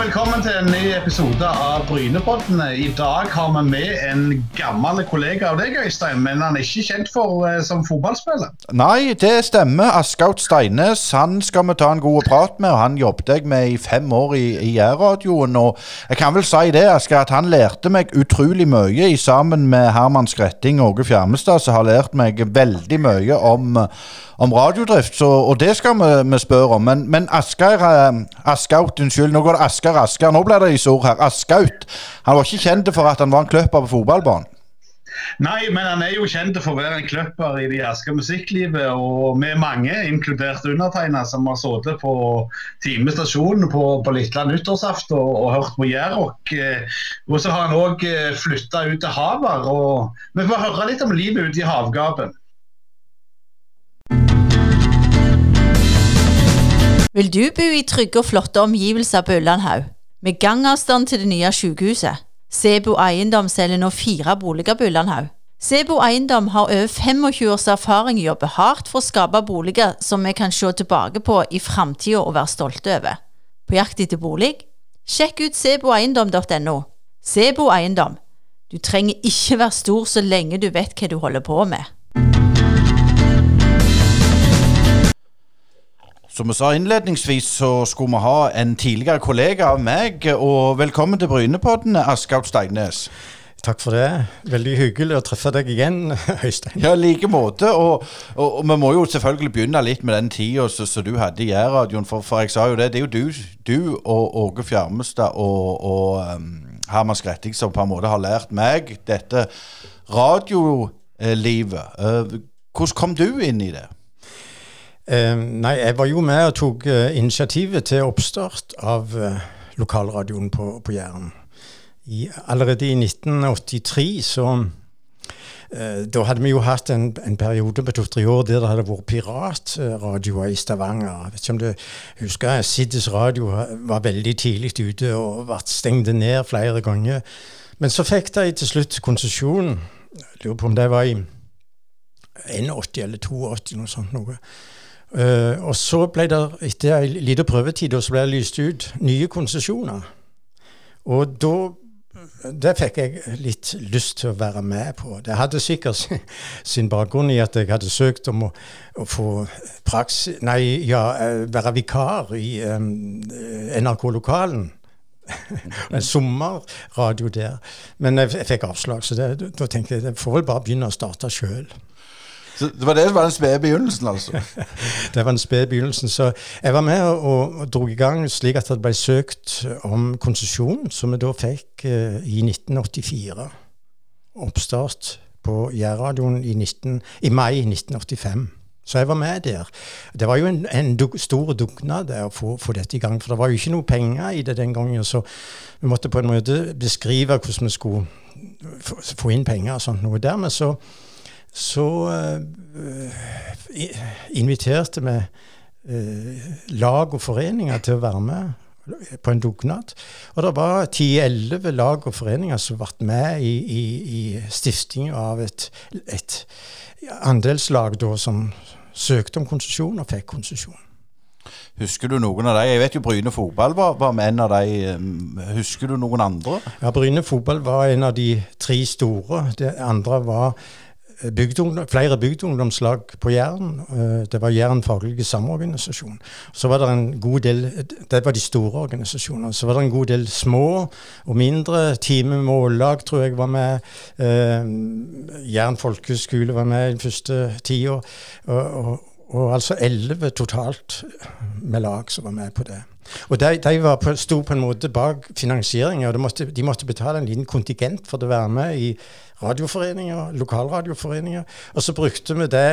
velkommen til en ny episode av Brynepodden. I dag har vi med en gammel kollega av deg, Øystein, men han er ikke kjent for uh, som fotballspiller. Nei, det stemmer. Askaut Steines han skal vi ta en god prat med. og Han jobbet jeg med i fem år i, i Jærradioen. Og jeg kan vel si det, Aske, at han lærte meg utrolig mye i sammen med Herman Skretting og Åge Fjermestad, som har lært meg veldig mye om om radiodrift, så, og det skal vi, vi spørre om. Men, men Asgeir eh, Askaut, unnskyld, nå går det Asker Asker. Nå ble det i ord her. Askaut. Han var ikke kjent for at han var en kløpper på fotballbanen. Nei, men han er jo kjent for å være en kløpper i det Asker musikklivet. Og vi er mange, inkludert undertegna, som har sittet på Time stasjon på, på Litla nyttårsaften og, og, hørt på Jærrock. Eh, og så har han òg eh, flytta ut til Havar. Og vi får høre litt om livet ute i havgapet. Vil du bo i trygge og flotte omgivelser på Ullandhaug, med gangavstand til det nye sykehuset? Sebo Eiendom selger nå fire boliger på Ullandhaug. Sebo Eiendom har over 25 års erfaring å jobbe hardt for å skape boliger som vi kan se tilbake på i framtida og være stolte over. På jakt etter bolig? Sjekk ut seboeiendom.no. Sebo Eiendom. Du trenger ikke være stor så lenge du vet hva du holder på med. Som vi sa innledningsvis, så skulle vi ha en tidligere kollega av meg. Og velkommen til Brynepodden, Askaut Steines. Takk for det. Veldig hyggelig å treffe deg igjen, Øystein. Ja, i like måte. Og, og, og, vi må jo selvfølgelig begynne litt med den tida som du hadde i Jærradioen. For, for, jeg sa jo det, det er jo du, du og Åge Fjermestad og, og um, Herman Skretting som på en måte har lært meg dette radiolivet. Uh, hvordan kom du inn i det? Eh, nei, jeg var jo med og tok uh, initiativet til oppstart av uh, lokalradioen på, på Jæren. allerede i 1983 så Da hadde vi jo hatt en, en periode på to-tre år der det hadde vært piratradioer i Stavanger. Jeg vet ikke om du husker Siddes Radio var veldig tidlig ute og ble stengt ned flere ganger. Men så fikk de til slutt konsesjon. Lurer på om det var i 81 eller 82, noe sånt. noe. Uh, og så ble det etter ei lita prøvetid så ble det lyst ut nye konsesjoner. Og da det fikk jeg litt lyst til å være med på. Det hadde sikkert sin bakgrunn i at jeg hadde søkt om å, å få praksis, nei, ja, eh, være vikar i um, NRK-lokalen. en sommerradio der. Men jeg, jeg fikk avslag, så det, da tenkte jeg jeg får vel bare begynne å starte sjøl. Det var det som var den spede begynnelsen, altså? det var den spede begynnelsen. Så jeg var med og, og dro i gang slik at det ble søkt om konsesjon, som vi da fikk eh, i 1984. Oppstart på Jærradioen i, i mai 1985. Så jeg var med der. Det var jo en, en duk, stor dugnad å få, få, dette i gang. For det var jo ikke noe penger i det den gangen. Så vi måtte på en måte beskrive hvordan vi skulle få inn penger og sånt noe. Dermed så så uh, inviterte vi uh, lag og foreninger til å være med på en dugnad. Og det var 10-11 lag og foreninger som ble med i, i, i stifting av et, et andelslag da, som søkte om konsesjon og fikk konsesjon. Husker du noen av de? Jeg vet jo Bryne fotball var, var med en av de. Husker du noen andre? Ja, Bryne fotball var en av de tre store. Det andre var bygdungdom, flere bygdeungdomslag på Jæren. Eh, det var Jæren faglige samorganisasjon. Så var det en god del Det var de store organisasjonene. Så var det en god del små og mindre. Time Mållag tror jeg var med. Eh, Jæren folkeskole var med i den første tida. Og, og, og altså elleve totalt med lag som var med på det. Og de, de var på, sto på en måte bak finansieringa, og de måtte, de måtte betale en liten kontingent for å være med i radioforeninger, lokalradioforeninger. Og så brukte vi det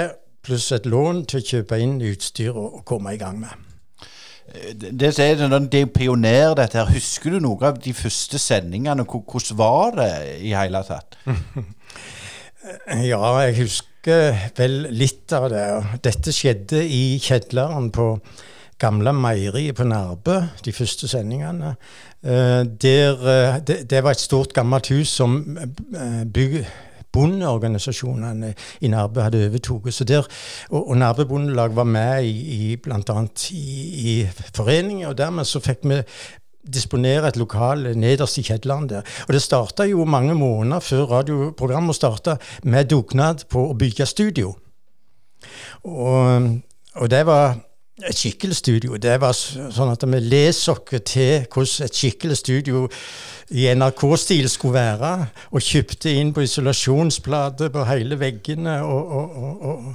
pluss et lån til å kjøpe inn utstyr og, og komme i gang med. Det det, det, det er pioner, dette her. Husker du noe av de første sendingene? Hvordan var det i hele tatt? ja, jeg husker vel litt av det. Dette skjedde i kjelleren på gamle meieriet på Nærbø, de første sendingene. Eh, der, eh, det, det, var et stort, gammelt hus som eh, bygg, bondeorganisasjonene i Nærbø hadde overtatt. Og, og Nærbø Bondelag var med i, i bl.a. I, i foreninger, og dermed så fikk vi disponere et lokal nederst i kjelleren der. Og det starta jo mange måneder før radioprogrammet starta, med dugnad på å bygge studio. Og, og det var et skikkelig studio. Det var sånn at vi leser oss til hvordan et skikkelig studio i NRK-stil skulle være, og kjøpte inn på isolasjonsplater på hele veggene. og, og, og,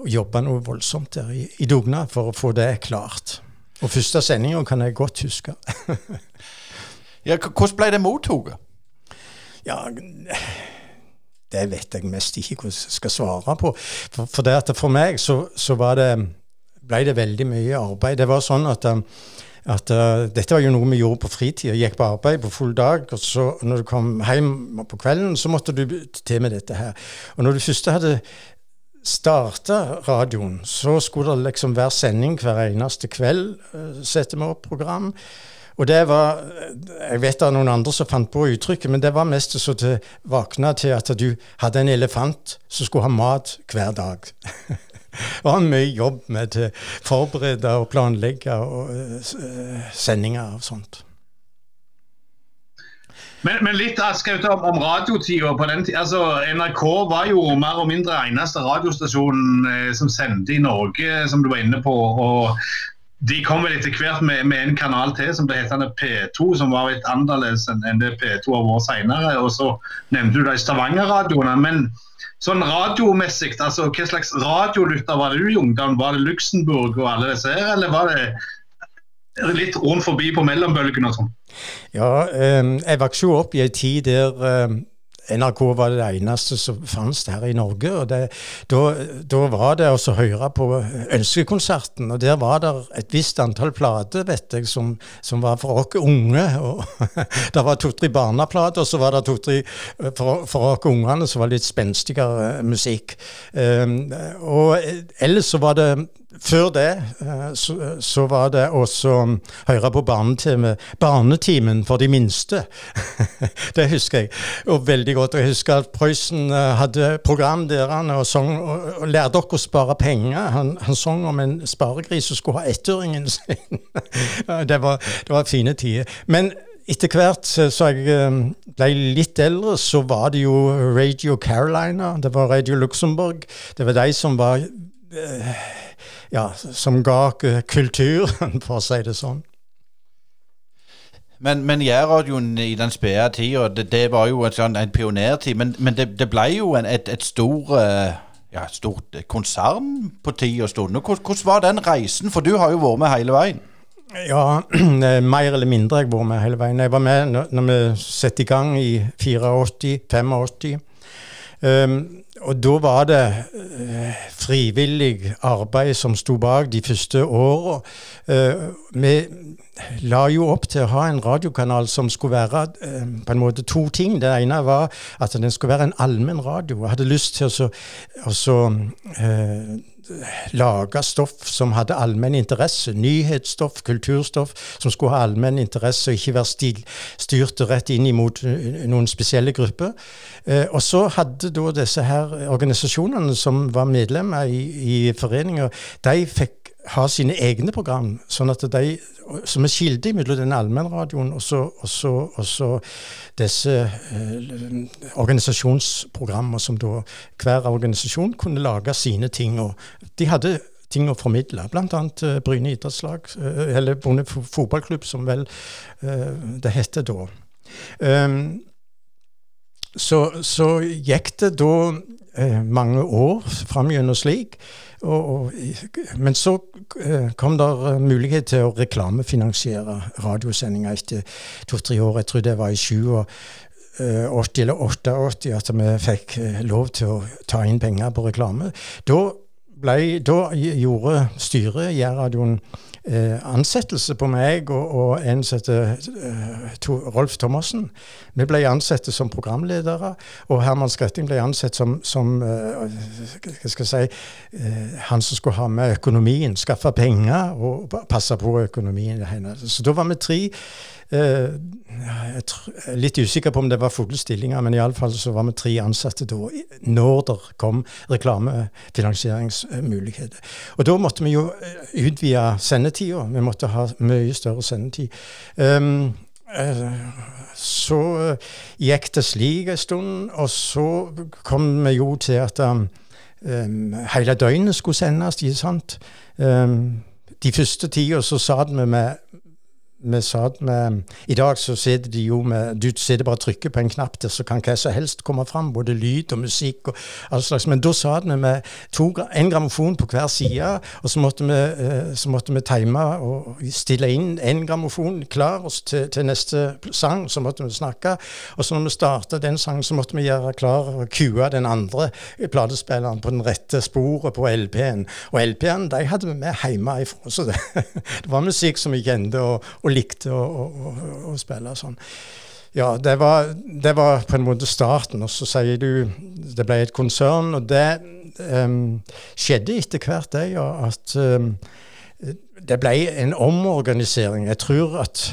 og jobba noe voldsomt der i, i dugnad for å få det klart. Og første sendinga kan jeg godt huske. ja, hvordan ble det mottatt? Ja, det vet jeg mest ikke hvordan jeg skal svare på. For, for, for meg så, så det, ble det veldig mye arbeid. Det var sånn at, um, at uh, dette var jo noe vi gjorde på fritida. Gikk på arbeid på full dag, og så når du kom hjem på kvelden, så måtte du til med dette her. Og når du først hadde starta radioen, så skulle det liksom være sending hver eneste kveld. Uh, Sette vi opp program. Og det var Jeg vet det er noen andre som fant på uttrykket, men det var mest så til våkne til at du hadde en elefant som skulle ha mat hver dag. det var mye jobb med å forberede og planlegge og, uh, sendinger og sånt. Men, men litt Askaut, om, om radiotida på den tida. Altså, NRK var jo mer og mindre eneste radiostasjonen eh, som sendte i Norge, som du var inne på. og de kom vel etter hvert med, med, en kanal til som det heter P2, som var litt annerledes enn det P2 har vært senere. Og så nevnte du de Stavanger-radioene. Men sånn radiomessig, altså hva slags radiolytter var det du i? Var det Luxembourg og alle disse her, eller var det litt rundt forbi på mellombølgene og sånn? Ja, eh, jeg vokste jo opp i ei tid der eh, NRK var det eneste som fantes her i Norge. og det, da, var det å høre på Ønskekonserten, og der var det et visst antall plater vet jeg, som, som var for oss unge. og Det var to-tre barneplater, og så var det to-tre for, for oss ungene som var litt spenstigere musikk. Um, og ellers så var det før det eh, så, så, var det også å høre på barnetimen, barnetimen for de minste. det husker jeg og veldig godt. Jeg husker at Prøysen eh, hadde program der han og, sang, og, og lærte dere å spare penger. Han, han sang om en sparegris som skulle ha ettåringen sin. det, var, det var fine tider. Men etter hvert så jeg eh, ble litt eldre, så var det jo Radio Carolina, det var Radio Luxembourg. Det var de som var ja, som ga kulturen, for å si det sånn. Men, men Jærradioen i den spede tida, det, det, var jo en, sånn, en pionertid. Men, men det, det, ble jo en, et, et stor, eh, ja, stort konsern på tid og stund. Hvordan, var den reisen? For du har jo vært med hele veien. Ja, mer eller mindre jeg har vært med hele veien. Jeg var med når, når vi satte i gang i 84-85. Um, og da var det eh, frivillig arbeid som sto bak de første åra. Eh, vi la jo opp til å ha en radiokanal som skulle være eh, på en måte to ting. Det ene var at den skulle være en allmenn radio. Jeg hadde lyst til å, så, lage stoff som hadde allmenn interesse. Nyhetsstoff, kulturstoff som skulle ha allmenn interesse, og ikke være stil, styrt rett inn mot eh, noen spesielle grupper. Eh, og så hadde da disse her organisasjonene som var medlemmer i, i foreninger, de fikk ha sine egne program, sånn at de, som er kilde mellom den allmennradioen og så, og, disse eh, organisasjonsprogrammer som da hver organisasjon kunne lage sine ting. og De hadde ting å formidle, bl.a. Eh, Bryne idrettslag, eh, eller Bonde fotballklubb, som vel eh, det het da. Um, så, så, gikk det da uh, mange år fram gjennom slik. Og, og, men så eh, kom det eh, mulighet til å reklamefinansiere radiosendinger etter to-tre år. Jeg tror det var i 87 eller 88 at vi fikk eh, lov til å ta inn penger på reklame. Da, ble, da gjorde styret i Jærradioen eh, ansettelse på meg og, og en som heter eh, Rolf Thomassen. Vi ble ansatt som programledere, og Herman Skretting ble ansett som, som eh, si, eh, han som skulle ha med økonomien, skaffe penger og passe på økonomien hennes. Så da var vi tre. Litt usikker på om det var fulle stillinger, men iallfall så var vi tre ansatte da når det kom reklamefinansiering eh. Og da måtte vi jo utvide utvide sendetida. Vi måtte ha mye større sendetid. Um, så gikk det slik en stund, og så kom vi jo til at um, hele døgnet skulle sendes. ikke sant? Um, de første tida så satt vi med vi satt med I dag så sitter de jo med Du sitter bare og trykker på en knapp der, så kan hva som helst komme fram. Både lyd og musikk og all slags. Men da satt vi med to, en grammofon på hver side, og så måtte vi, eh, så måtte vi time og stille inn en grammofon klar til, til, neste sang. Så måtte vi snakke. Og så når vi starta den sangen, så måtte vi gjøre klar og kue den andre platespilleren på den rette sporet på LP-en. Og LP-en de hadde vi med hjemmefra. Så det, det var musikk som vi kjente. og, og likte å, å, å spille sånn. Ja, det var, det var, på en måte starten. Og så sier du det ble et konsern, og det um, skjedde etter hvert, det, ja, at um, det ble en omorganisering. Jeg tror at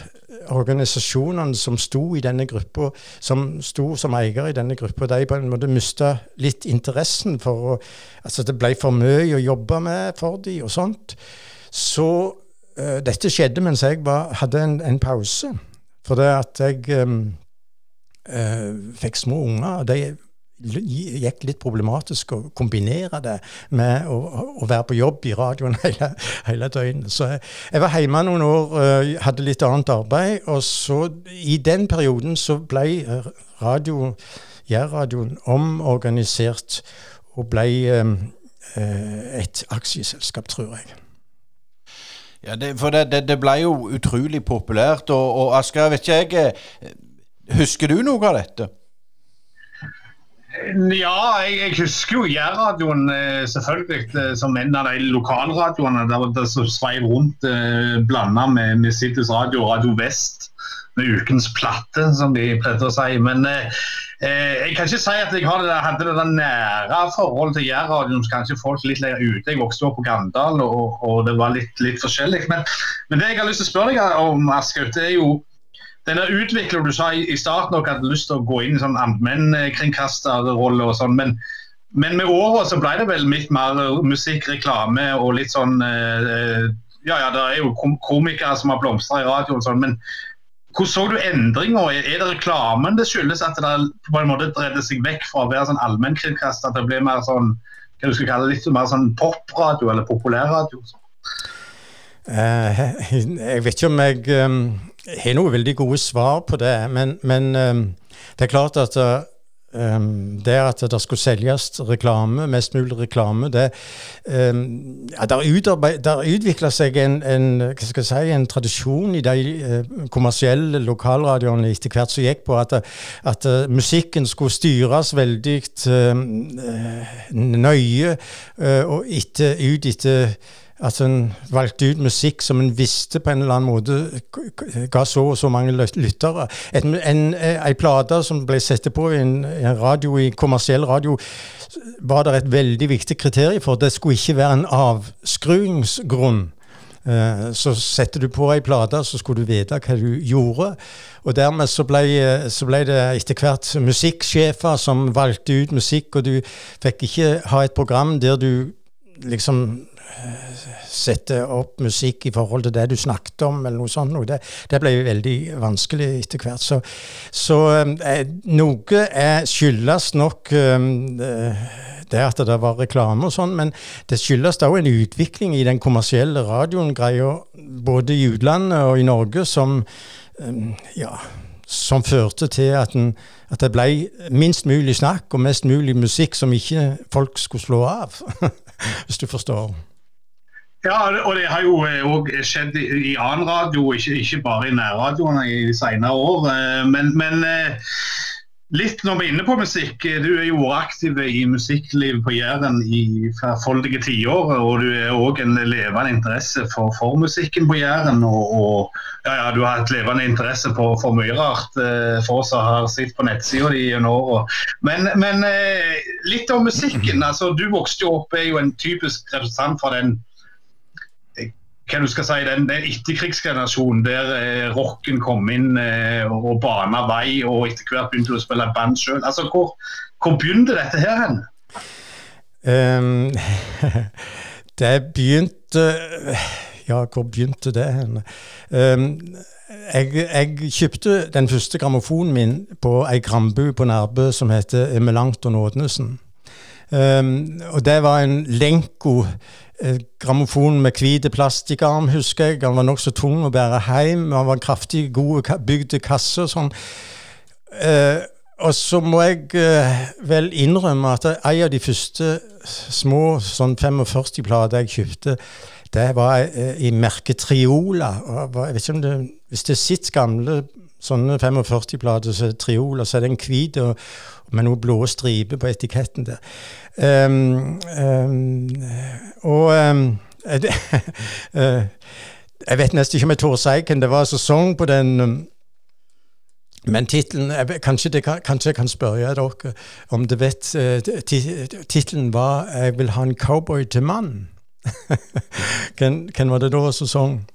organisasjonene som sto i denne gruppa, som sto som eier i denne gruppa, de på en måte mista litt interessen for å Altså, det ble for mye å jobbe med for de og sånt. Så dette skjedde mens jeg var, hadde en, en, pause. For det at jeg um, uh, fikk små unger. og Det gikk litt problematisk å kombinere det med å, å være på jobb i radioen hele, hele døgnet. Så jeg, jeg, var hjemme noen år, uh, hadde litt annet arbeid. Og så i den perioden så ble radio, Jærradioen omorganisert og ble um, et aksjeselskap, tror jeg. Ja, det, For det, det, det, ble jo utrolig populært. Og, og Asker, vet ikke jeg eh, Husker du noe av dette? Ja, jeg, jeg husker jo Jærradioen eh, selvfølgelig eh, som en av de lokalradioene der det sveiv rundt eh, blanda med, med Radio Radio Vest med ukens platte, som de pleide å si. Men Eh, jeg kan ikke si at jeg det, hadde det nære forholdet til Jærradioen som kanskje folk litt lenger ute. Jeg vokste opp på Gandal, og, og det var litt, litt forskjellig. Men, men, det jeg har lyst til å spørre deg om, Askaut, er jo denne utviklingen du sa i, i starten dere hadde lyst til å gå inn i sånn allmennkringkasterrolle og sånn. Men, men med åra så ble det vel litt mer musikk, reklame og litt sånn eh, Ja ja, det er jo komikere som har blomstra i radio og sånn, men hvordan så du endringer? Er det reklamen det skyldes at det på en måte dreide seg vekk fra å være sånn allmennkringkaster at det bli mer sånn hva du skal kalle det, litt mer sånn popradio eller populærradio? Uh, jeg vet ikke om jeg um, har noe veldig gode svar på det, men, men um, det er klart at Um, det at det skulle selges reklame, mest mulig reklame, det um, ja, Der utvikla seg en, en, si, en tradisjon i de uh, kommersielle lokalradioene etter hvert som gikk på at, at uh, musikken skulle styres veldig uh, nøye og etter, ut etter at en valgte ut musikk som en visste på en eller annen måte ga så og så mange lyttere. En, en plate som ble satt på i en, en, radio, i kommersiell radio, var det et veldig viktig kriterium for. Det skulle ikke være en avskruingsgrunn. Uh, så setter du på ei plate, så skulle du vite hva du gjorde. Og dermed så ble, så ble det etter hvert musikksjefer som valgte ut musikk, og du fikk ikke ha et program der du liksom sette opp musikk i forhold til det du snakket om, eller noe sånt. Det, det ble veldig vanskelig etter hvert. Så, så eh, noe skyldes nok eh, det at det var reklame og sånn, men det skyldes da òg en utvikling i den kommersielle radioen-greia, både i utlandet og i Norge, som eh, ja, som førte til at, den, at, det ble minst mulig snakk og mest mulig musikk som ikke folk skulle slå av, hvis du forstår. Ja, og det har jo òg eh, skjedd i annen radio, ikke, ikke bare i nærradioen i de senere år. Eh, men, men, eh, litt når vi er inne på musikk. Du er jo aktiv i musikklivet på Jæren i flerfoldige tiår. Og du er òg en levende interesse for, for musikken på Jæren. Og, og ja, ja, du har et levende interesse for, for mye rart for oss som har sett på nettsida di gjennom åra. Men, men litt om musikken. altså Du vokste jo opp, er jo en typisk representant for den hva du skal si, den, den etterkrigsgenerasjonen der eh, rocken kom inn eh, og bana vei, og etter hvert begynte å spille band sjøl. Altså, hvor, hvor begynte dette her hen? Um, det begynte Ja, hvor begynte det hen? Um, jeg, jeg, kjøpte den første grammofonen min på ei grambu på Nærbø som heter Emelanton Ådnesen. Um, og det var en Lenko grammofon med hvit plastikkarm, husker jeg. Han var nokså tung å bære hjem. Han var en kraftig, god bygd kasse og sånn. Eh, og så må jeg eh, vel innrømme at en av de første små sånn 45-plater jeg kjøpte, det var eh, i merket Triola. Og jeg vet ikke om det, Hvis det sitter gamle sånne 45-plater, så er Triola, så er det en hvit med noen blå striper på etiketten der. Um, um, og um, Jeg vet nesten ikke om jeg tør si hvem det var sesong på den. Men tittelen kanskje, kanskje, jeg kan spørre dere om dere vet uh, Tittelen var 'Jeg vil ha en cowboy til mann'. hvem, var det da Sesong?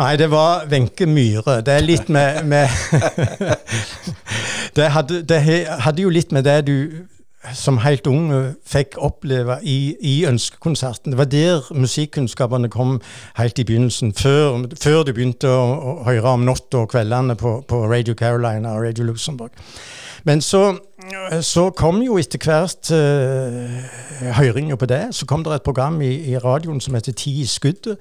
Nei, det var Wenche Myhre. Det er litt med, med det, hadde, det, hadde, jo litt med det du som helt ung fikk oppleve i, i ønskekonserten. Det var der musikkunnskapene kom helt i begynnelsen, før, før du begynte å, å, høre om natta og kveldene på, på, Radio Carolina og Radio Luxembourg. Men så, så kom jo etter hvert uh, høringa på det. Så kom det et program i, i radioen som heter Ti i skuddet,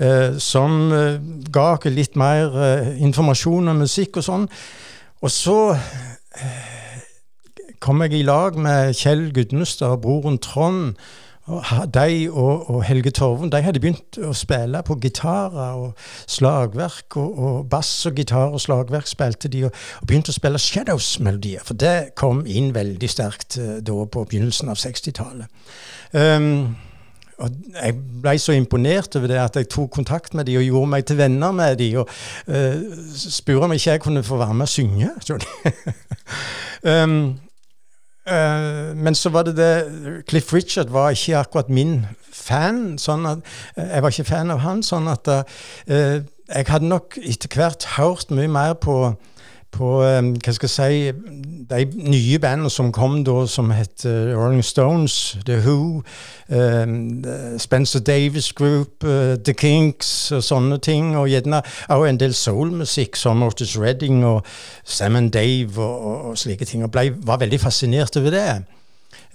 uh, som uh, ga oss litt mer informasjon om musikk og sånn. Og så kom jeg i lag med Kjell Gudmestad og broren Trond. Og de og, og, Helge Torven de hadde begynt å spille på gitarer og slagverk. Og, og bass og gitar og slagverk spilte de, og, og begynte å spille Shadows-melodier. For det kom inn veldig sterkt uh, da på begynnelsen av 60-tallet. Um, og jeg ble så imponert over det at jeg tok kontakt med de og gjorde meg til venner med de Og uh, spurte om ikke jeg kunne få være med og synge. um, Uh, men så var det det Cliff Richard var ikke akkurat min fan. sånn at uh, Jeg var ikke fan av han. sånn at uh, jeg hadde nok etter hvert hørt mye mer på på hva skal jeg si, de nye bandene som kom da, som het uh, Rolling Stones, The Who, um, Spencer Davis Group, uh, The Kinks og sånne ting. Og gjerne også en del soulmusikk, som Otis Redding og Sam and Dave og, og, og slike ting. Og ble, var veldig fascinert over det.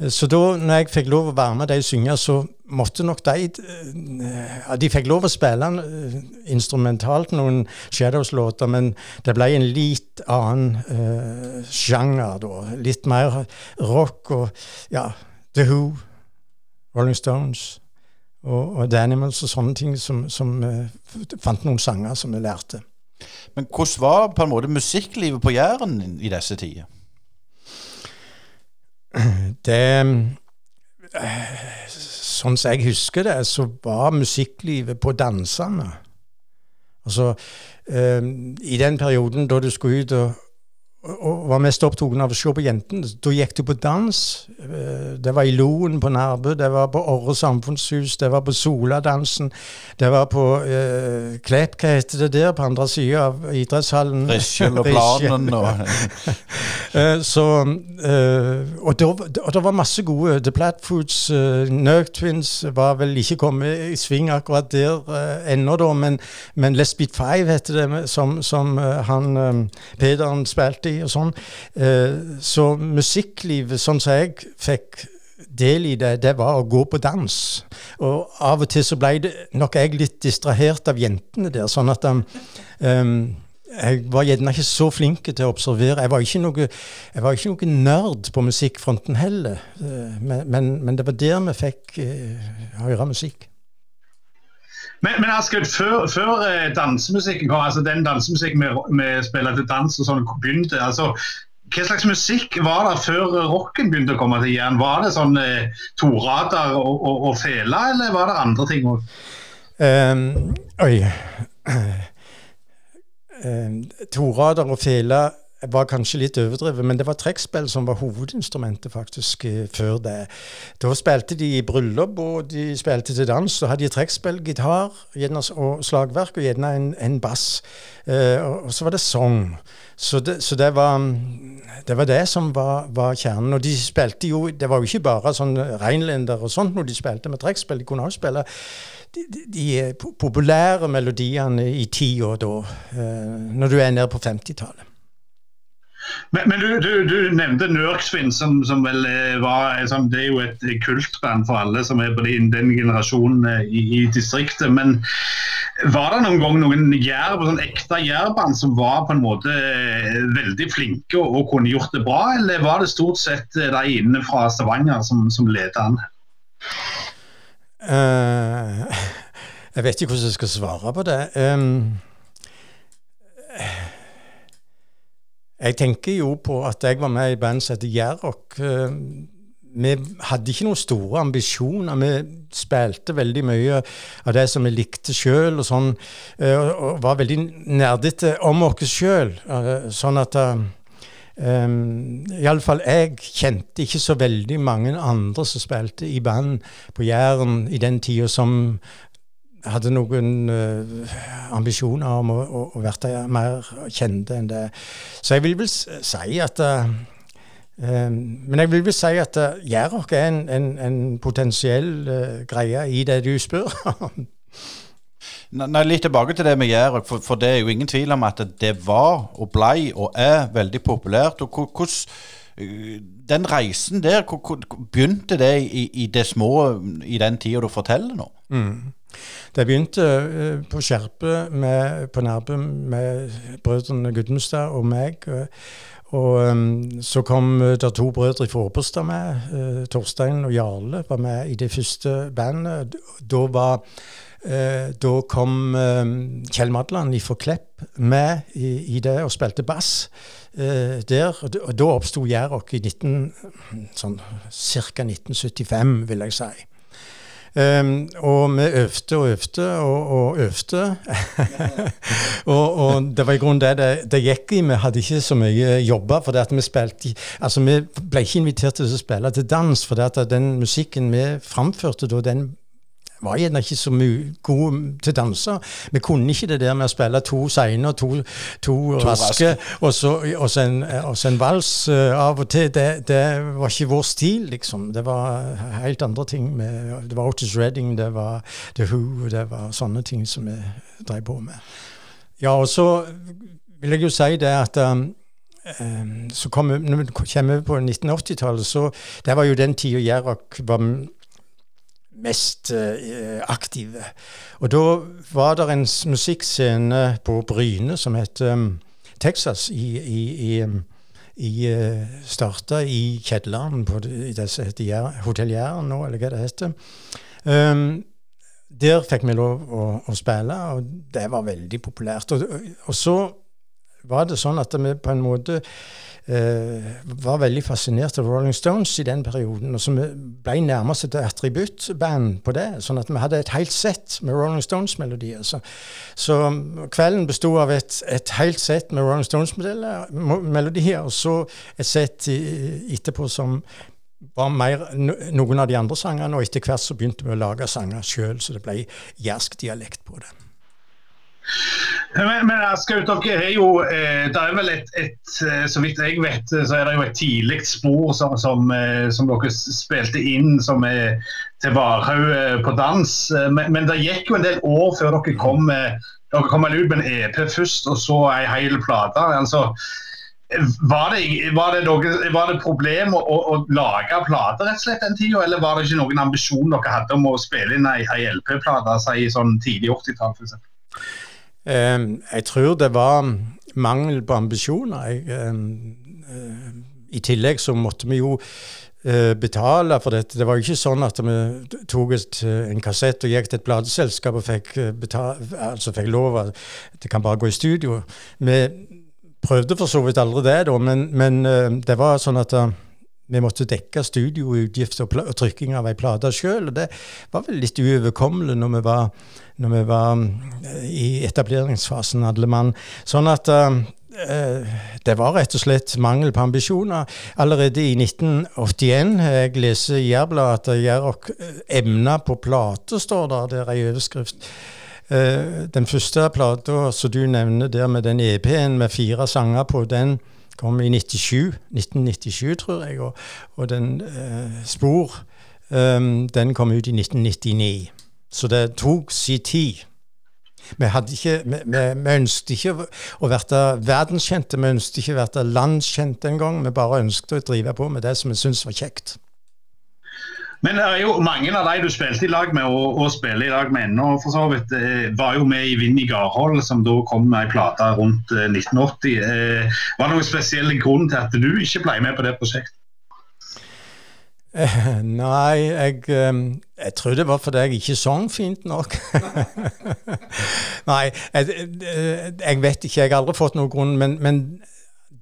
Så da når jeg fikk lov å være med de synge, så måtte nok de ja, De fikk lov å spille uh, instrumentalt noen Shadows-låter, men det ble en litt annen uh, sjanger da. Litt mer rock og ja, The Who, Rolling Stones og, og The Animals og sånne ting som, som uh, fant noen sanger som vi lærte. Men hvordan var på en måte musikklivet på Jæren i disse tider? Det Sånn som jeg husker det, så var musikklivet på dansene. Altså, eh, I den perioden da du skulle ut og og var mest opptatt av å se på jentene. Da gikk du på dans. Eh, det var i Loen på Nærbø, det var på Orre samfunnshus, det var på Soladansen. Det var på uh, Klepp, hva heter det der, på andre sida av idrettshallen? Risjel og Planen og uh, Så uh, og, det, var masse gode The Platfoods, uh, Nerk Twins var vel ikke kommet i sving akkurat der uh, ennå, da, men, men Let's Beat Five heter det, som, som han um, Pederen spilte i og sånn. Eh, så musikklivet, sånn som jeg fikk del i det, det var å gå på dans. Og av og til så ble det nok jeg litt distrahert av jentene der, sånn at um, um, jeg var gjerne ikke så flink til å observere. Jeg var ikke noe, var ikke noe nerd på musikkfronten heller, uh, men, men, men, det var der vi fikk uh, høre musikk. Men, men Askøyd, før, før eh, dansemusikken kom, altså den dansemusikken vi, spiller til dans og sånn begynte, altså hva slags musikk var det før rocken begynte å komme til Jæren? Var det sånn eh, torader og, og, og fela, eller var det andre ting òg? Um, oi. Um, torader og fela var kanskje litt overdrevet, men det var trekkspill som var hovedinstrumentet faktisk eh, før det. Da spilte de i bryllup, og de spilte til dans. Da hadde de trekkspill, gitar og slagverk, og gjerne en, en bass. Eh, og, og, så var det sang. Så det, så det, var, det var det som var, var, kjernen. Og de spilte jo Det var jo ikke bare sånn reinlender og sånt når de spilte med trekkspill. De kunne også spille de, de, de populære melodiene i tida da, eh, når du er nede på 50-tallet. Men, men du, du, du, nevnte Nørksvinn, som, som, vel eh, var som, Det er jo et kultband for alle som er på den, generasjonen eh, i, i, distriktet. Men var det noen gang noen jærb, sånn ekte jærband som var på en måte eh, veldig flinke og, kunne gjort det bra, eller var det stort sett de inne fra Stavanger som, som ledet an? Uh, jeg vet ikke hvordan jeg skal svare på det. Um, Jeg tenker jo på at jeg var med i band som heter Jærrock. Eh, vi hadde ikke noen store ambisjoner. Vi spilte veldig mye av det som vi likte sjøl, og sånn, eh, og var veldig nerdete om oss sjøl. Eh, sånn at um, Iallfall jeg kjente ikke så veldig mange andre som spilte i band på Jæren i den tida som hadde noen uh, ambisjoner om å, å, å være mer kjente enn det. Så jeg vil vel si at uh, um, Men jeg vil vel si at uh, Jærok er en, en, en potensiell uh, greie i det du spør om. Nei, Litt tilbake til det med Jærok, for, for, det er jo ingen tvil om at det var og blei og er veldig populært. og hvordan Den reisen der, hvor, begynte det i, i, det små i den tida du forteller nå? Mm. Det begynte uh, på Skjerpe på Nærbø med brødrene Gudmundstad og meg. Uh, og um, så kom det to brødre fra Åberstad med. Torstein og Jarle var med i det første bandet. Da var da kom Kjell Madland fra Klepp med i, i, det og spilte bass der. Og da oppsto Jærrock i 19, sånn, ca. 1975, vil jeg si. Um, og vi øvde og øvde og, og øvde. og, og, det var i grunnen det det, det gikk i. Vi hadde ikke så mye jobber. For vi spilte Altså, vi ble ikke invitert til å spille til dans, for den musikken vi framførte da, den var gjerne ikke så god til å danse. Vi kunne ikke det der med å spille to seine og to, to, to raske, og så, og så, en, og så en vals uh, av og til. Det, det, var ikke vår stil, liksom. Det var helt andre ting. Med, det var Otis Redding, det var The Who, det var sånne ting som vi drev på med. Ja, og så vil jeg jo si det at um, så kom, når vi kommer på 1980-tallet, så det var jo den tida Jerok var mest eh, aktive. Og da var det en musikkscene på Bryne som het um, Texas i, i, i, um, i uh, Starta i kjelleren på det som heter Hotell Jæren nå, eller hva det heter. Um, der fikk vi lov å, å, spille, og det var veldig populært. Og, og så var det sånn at vi på en måte eh, var veldig fascinert av Rolling Stones i den perioden. Og så vi ble nærmest et attributtband på det. Sånn at vi hadde et helt sett med Rolling Stones-melodier. Så, så, kvelden besto av et, et, helt sett med Rolling Stones-melodier, og så et sett etterpå som var mer noen av de andre sangene, og etter hvert så begynte vi å lage sanger sjøl, så det ble jærsk dialekt på det. Men, men Askaut, dere er jo eh, Det er vel et, et, eh, Så vidt jeg vet, så er det jo et tidlig spor som, som, eh, som dere spilte inn som er til Varhaug på dans. Men, men, det gikk jo en del år før dere kom, dere kom ut med en EP først, og så ei hel plate. Altså, var det, var det, noe, var det problem å, å, lage plater rett og slett den tida, eller var det ikke noen ambisjon dere hadde om å spille inn ei, LP-plate i sånn tidlig 80-tall? Ehm, jeg tror det var mangel på ambisjoner. Jeg, eh, I tillegg så måtte vi jo eh, betale for dette. Det var jo ikke sånn at vi tok et, en kassett og gikk til et plateselskap og fikk, betale, altså fikk lov at det kan bare gå i studio. Vi prøvde for så vidt aldri det, da, men, men det var sånn at vi måtte dekke studioutgifter og, trykking av ei plate sjøl. Og det var vel litt uoverkommelig når vi var, når vi var eh, i etableringsfasen, alle mann. Sånn at uh, det var rett og slett mangel på ambisjoner. Allerede i 1981 jeg leser i Jærbladet at Jærok emna på plate, står der. der er ei overskrift. Den første plata som du nevner der med den EP-en med fire sanger på, den kom i 97, 1997, tror jeg. Og, og den Spor, den kom ut i 1999. Så det tok sin tid. Vi, ikke, vi, vi, vi ønsket ikke å være verdenskjente, vi ønsket ikke å være landskjente engang. Vi bare ønsket å drive på med det som vi syntes var kjekt. Men det er jo mange av de du spilte i lag med, og, og spiller i lag med ennå, for så vidt, eh, var jo med i Vind i Garhold, som da kom med ei plate rundt 1980. Eh, var det noen spesiell grunn til at du ikke ble med på det prosjektet? Eh, nei, jeg, jeg, tror det var fordi jeg ikke sang fint nok. nei, jeg, jeg, vet ikke, jeg har aldri fått noen grunn, men, men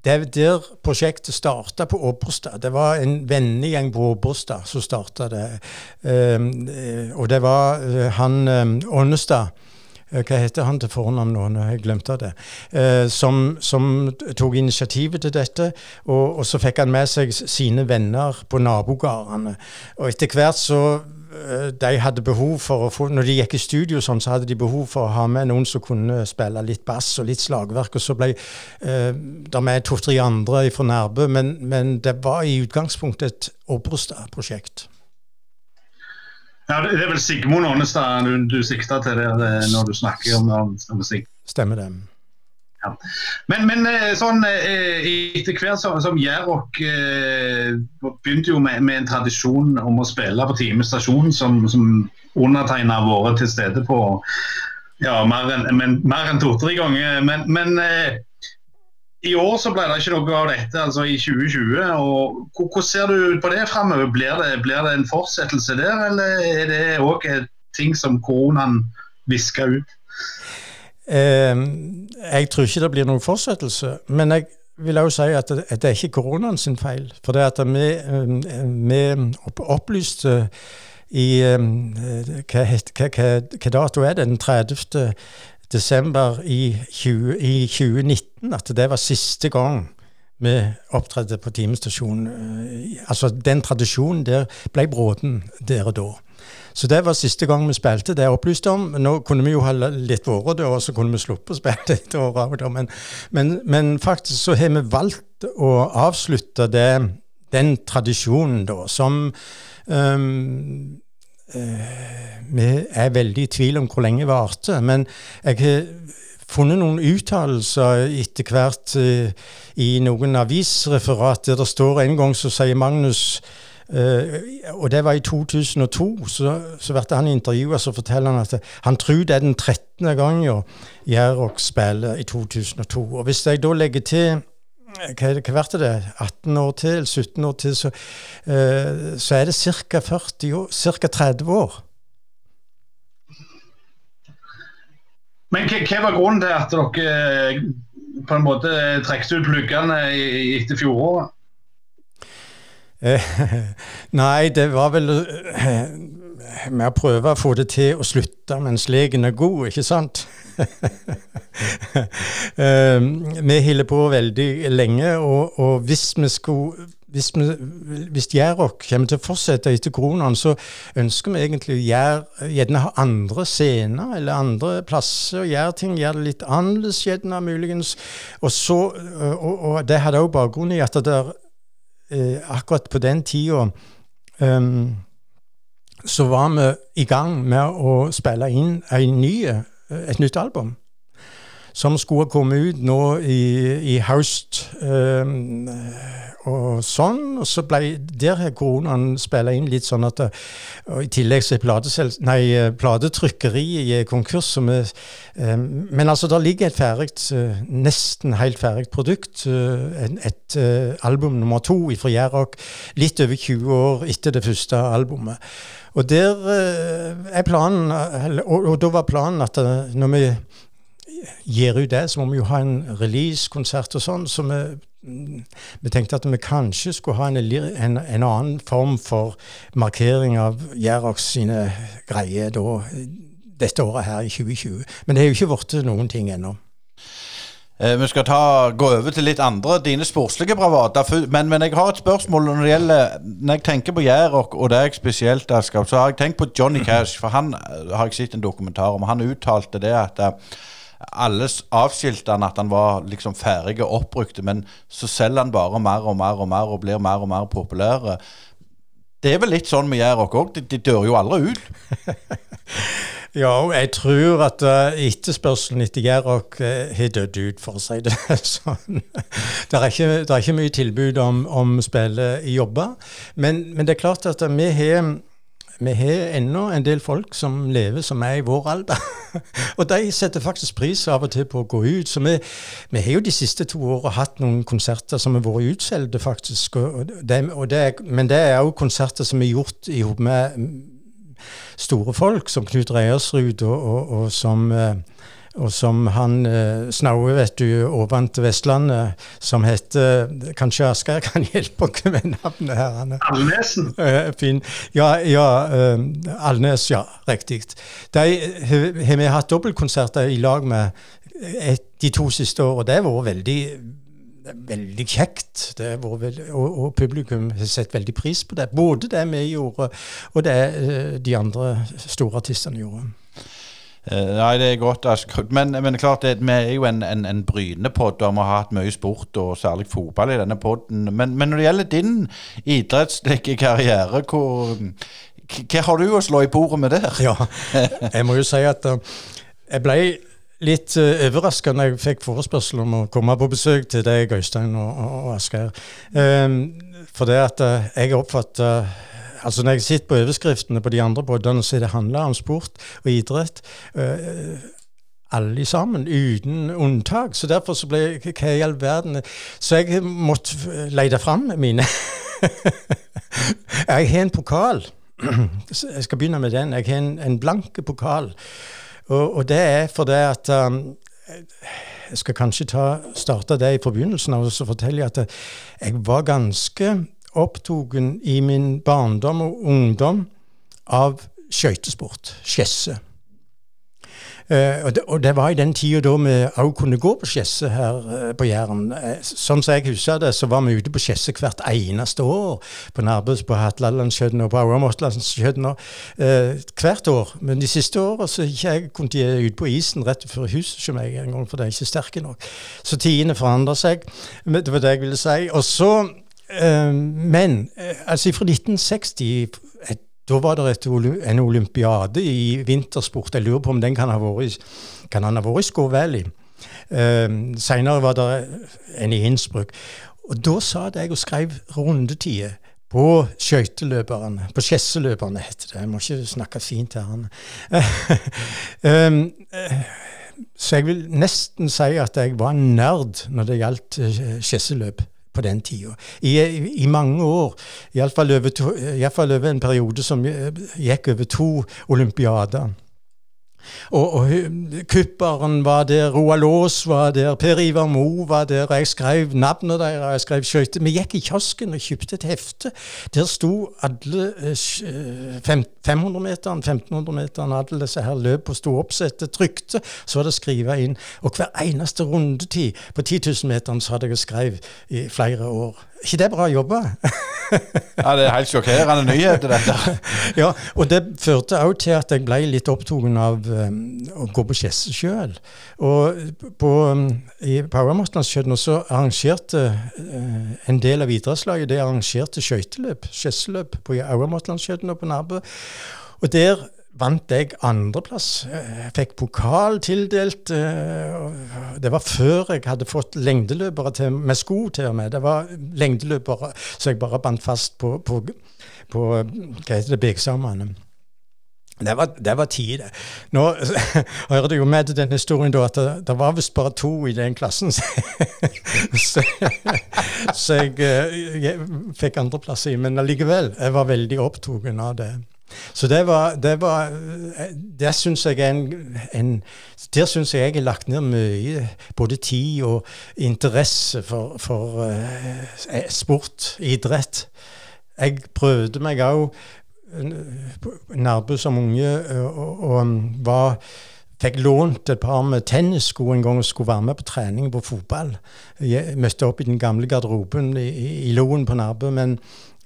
det der prosjektet starta på Åbrestad. Det var en vennegjeng på Åbrestad som starta det. og det var han Ånnestad Eh, hva heter han til fornavn nå? Jeg glemt det. Eh, som, som, tok initiativet til dette. Og, og, så fikk han med seg sine venner på nabogårdene. Og etter hvert så eh, de hadde behov for å få, Når de gikk i studio, sånn, så hadde de behov for å ha med noen som kunne spille litt bass og litt slagverk. Og så ble eh, det med to-tre andre fra Nærbø, men, men, det var i utgangspunktet et Obrestad-prosjekt. Ja, Det er vel Sigmund Ånestad du, du sikter til der, eh, når du snakker om, om musikk? Stemmer det. Ja. Men, men, eh, sånn, eh, etter hvert som, som Jærok begynte jo med, med, en tradisjon om å spille på Time stasjon, som, som undertegna har vært til stede på ja, mer enn en to-tre ganger. Men, men i år så ble det ikke noe av dette, altså i 2020. og Hvordan ser du på det framover? Blir, blir, det en fortsettelse der, eller er det òg ting som koronaen visker ut? Eh, jeg tror ikke det blir noen fortsettelse. Men jeg vil også si at det, det er ikke koronaen sin feil. For det at vi, vi opplyste i hva, hva, hva, dato er det? Den 30 desember i, 20, i 2019 at det var siste gang vi opptredde på Timestasjonen. Eh, altså, den tradisjonen der ble bråten der og da. Så det var siste gang vi spilte. Det jeg opplyste om. Nå kunne vi jo ha litt da, og så kunne vi sluppet å spille et år av det. Men, men, men, faktisk så har vi valgt å avslutte det, den tradisjonen, da, som um, uh, vi er veldig i tvil om hvor lenge varte. Men jeg har funnet noen uttalelser etter hvert uh, i noen avisreferat der det står en gang så sier Magnus og det var i 2002. Så, så ble han intervjua, så forteller han at han tror det er den 13. gangen Jærok spiller i 2002. Og hvis jeg da legger til hva, hva ble det, 18 år til, 17 år til, så, uh, så er det ca. 40 år, ca. 30 år. Men hva var grunnen til at dere eh, på en måte trekte ut pluggene etter fjoråret? Eh, nei, det var vel med å prøve å få det til å slutte mens legen er god, ikke sant? Ehm, vi holder på veldig lenge, og, og hvis vi skulle hvis, vi, hvis Jærok kommer til å fortsette etter koronaen, så ønsker vi egentlig å gjøre, gjerne ha andre scener eller andre plasser og gjøre ting. Gjøre det litt annerledes, gjerne muligens. Og, så, og, og det hadde òg bakgrunn i at det der, eh, akkurat på den tida um, så var vi i gang med å spille inn ny, et nytt album som skulle komme ut nå i, i høst. Um, og sånn, og så ble der har koronaen spilla inn litt sånn at og I tillegg så er platetrykkeriet i konkurs. Er, um, men altså, der ligger et ferdig, uh, nesten helt ferdig produkt. Et, et album nummer to fra Jærok, litt over 20 år etter det første albumet. Og der er planen, og, og da var planen at når vi gir ut det, så må vi jo ha en release-konsert og sånn. Så vi, vi, tenkte at vi kanskje skulle ha en, en, en annen form for markering av Jerox sine greier da, dette året her i 2020. Men det har jo ikke blitt noen ting ennå. Eh, vi skal ta, gå over til litt andre, dine sportslige bravader. Men, men jeg har et spørsmål når det gjelder Når jeg tenker på Jærok og deg spesielt, så har jeg tenkt på Johnny Cash. For han eh, har jeg sett en dokumentar om. Han uttalte det at eh, alle avskilte han at han var liksom ferdig og oppbrukte, men så selger han bare mer og mer og mer og blir mer og mer populær. Det er vel litt sånn med oss òg. De, de dør jo aldri ut. Ja, og jeg tror at uh, etterspørselen etter Gerok uh, har dødd ut, for å si det sånn. Det er ikke, det er ikke mye tilbud om, om spille i jobber. Men, men det er klart at vi har vi har ennå en del folk som lever som er i vår alder. og de setter faktisk pris av og til på å gå ut. Så vi, vi har jo de siste to åra hatt noen konserter som har vært utsolgte, faktisk. Og det, og det, men det er òg konserter som er gjort i hop med store folk som Knut Reiersrud og, og, og som eh, og som han eh, Snaue, vet du, overvant Vestlandet, som heter Kanskje Asgeir kan hjelpe oss med navnet her? Er Alnesen. Eh, fin. Ja, ja eh, Alnes, ja. Riktig. De har har vi hatt dobbeltkonserter i lag med et, de to siste åra. Det har vært veldig veldig kjekt. Veldig, og, og publikum har sett veldig pris på det. Både det vi gjorde, og det eh, de andre store artistene gjorde. Eh, nei, det er godt. Askut. Men, men klart, det, vi er jo en, en, en Bryne-podd, og vi har hatt mye sport, og særlig fotball i denne podden. Men, men når det gjelder din idrettslige karriere, hvor, hva har du å slå i bordet med der? Ja, jeg må jo si at eh, jeg ble litt uh, overraska når jeg fikk forespørsel om å komme på besøk til deg, Øystein og, og, Asgeir. For det at eh, jeg oppfatter Altså Når jeg sitter på overskriftene på de andre podene, så det handler om sport og idrett. Uh, alle sammen, uten unntak. Så derfor så ble jeg Hva i all verden Så jeg måtte lete fram mine. jeg har en pokal. Jeg skal begynne med den. Jeg har en, en blanke pokal. Og, og det er fordi at um, Jeg skal kanskje ta, starte det i forbindelsen av og fortelle at jeg var ganske opptatt i min barndom og ungdom av skøytesport. Skjesse. Uh, og, det, og det var i den tida da vi òg kunne gå på Skjesse her uh, på Jæren. Uh, sånn som jeg husker det, så var vi ute på Skjesse hvert eneste år. På Nærbøs, på Hatlalandskjøtten og på Auramotlandskjøtten. Eh, hvert år. Men de siste åra så ikke jeg kunne jeg ut på isen rett før huset hos meg en gang, for de er ikke sterke nok. Så tidene forandrer seg. Det var det jeg ville si. Og så eh, Men eh, altså fra 1960 et da var det et, en olympiade i vintersport. Jeg lurer på om den kan ha vært, kan han ha vært i Skå Valley. Seinere var det en i Innsbruck. Og da satt jeg og skrev rundetider på skøyteløperne. På skjesseløperne, heter det. Jeg må ikke snakke fint til han. um, så jeg vil nesten si at jeg var en nerd når det gjaldt uh, skjesseløp på den tida. I, i, mange år, iallfall over, i alle fall over en periode som eh, gikk over to olympiader. Og, og kupperen var der, Roald Aas var der, Per Ivar Mo var der, og jeg skrev navnet deres, jeg skrev skøyter. Vi gikk i kiosken og kjøpte et hefte. Der sto alle eh, sj- eh, fem- 500-meteren, 1500-meteren, alle disse her løp og sto oppsettet, trykte. Så var det skrive inn. Og hver eneste rundetid på 10 000-meteren så hadde jeg skrevet i flere år. Ikke det bra jobba? Ja, Det er helt sjokkerende nyheter, dette. ja, og det førte òg til at jeg ble litt opptatt av um, å gå på Skjesse sjøl. Og på, um, i så arrangerte uh, en del av idrettslaget det arrangerte skøyteløp, skjesseløp, på Powermasterlandskjøtten og på Nærbø. Og der vant jeg andreplass. Jeg fikk pokal tildelt. eh, Det var før jeg hadde fått lengdeløpere til, med sko til og med. Det var lengdeløpere så jeg bare bandt fast på, på, på hva heter det, Begsamene. Det var, det var tid. Nå hører det jo med til den historien da, at det, det var visst bare to i den klassen. så, så jeg, eh, jeg fikk andreplass i, men allikevel. Jeg var veldig opptatt av det. Så det var Det, var, eh, det syns jeg er en, en Der syns jeg jeg har lagt ned mye både tid og interesse for, for eh, sport, idrett. Jeg prøvde meg òg Nærbø som unge, eh, og, og um, var fikk lånt et par med tennissko en gang og skulle være med på trening på fotball. Jeg møtte opp i den gamle garderoben i, i Loen på Nærbø, men,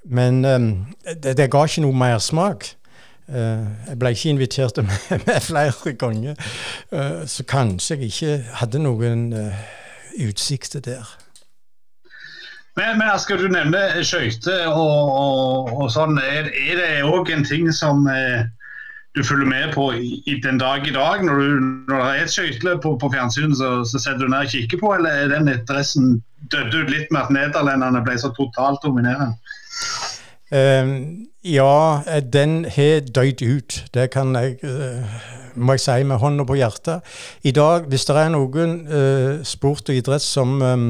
men det, det, ga ikke noe mersmak. Uh, jeg ble ikke invitert med, med flere ganger, uh, så kanskje jeg ikke hadde noen uh, utsikter der. Men, men skal du nevne skøyter og, og, og, sånn. Er, er det òg en ting som eh, du følger med på i, i, den dag i dag? Når, du, når det er et skøyteløp på, på fjernsyn, så, så, setter du ned og kikker på, eller er den interessen dødd ut litt med at nederlenderne ble så totalt dominerende? Um, ja, den har dødd ut. Det kan jeg uh, må jeg si med hånda på hjertet. I dag, hvis det er noen uh, sport og idrett som um,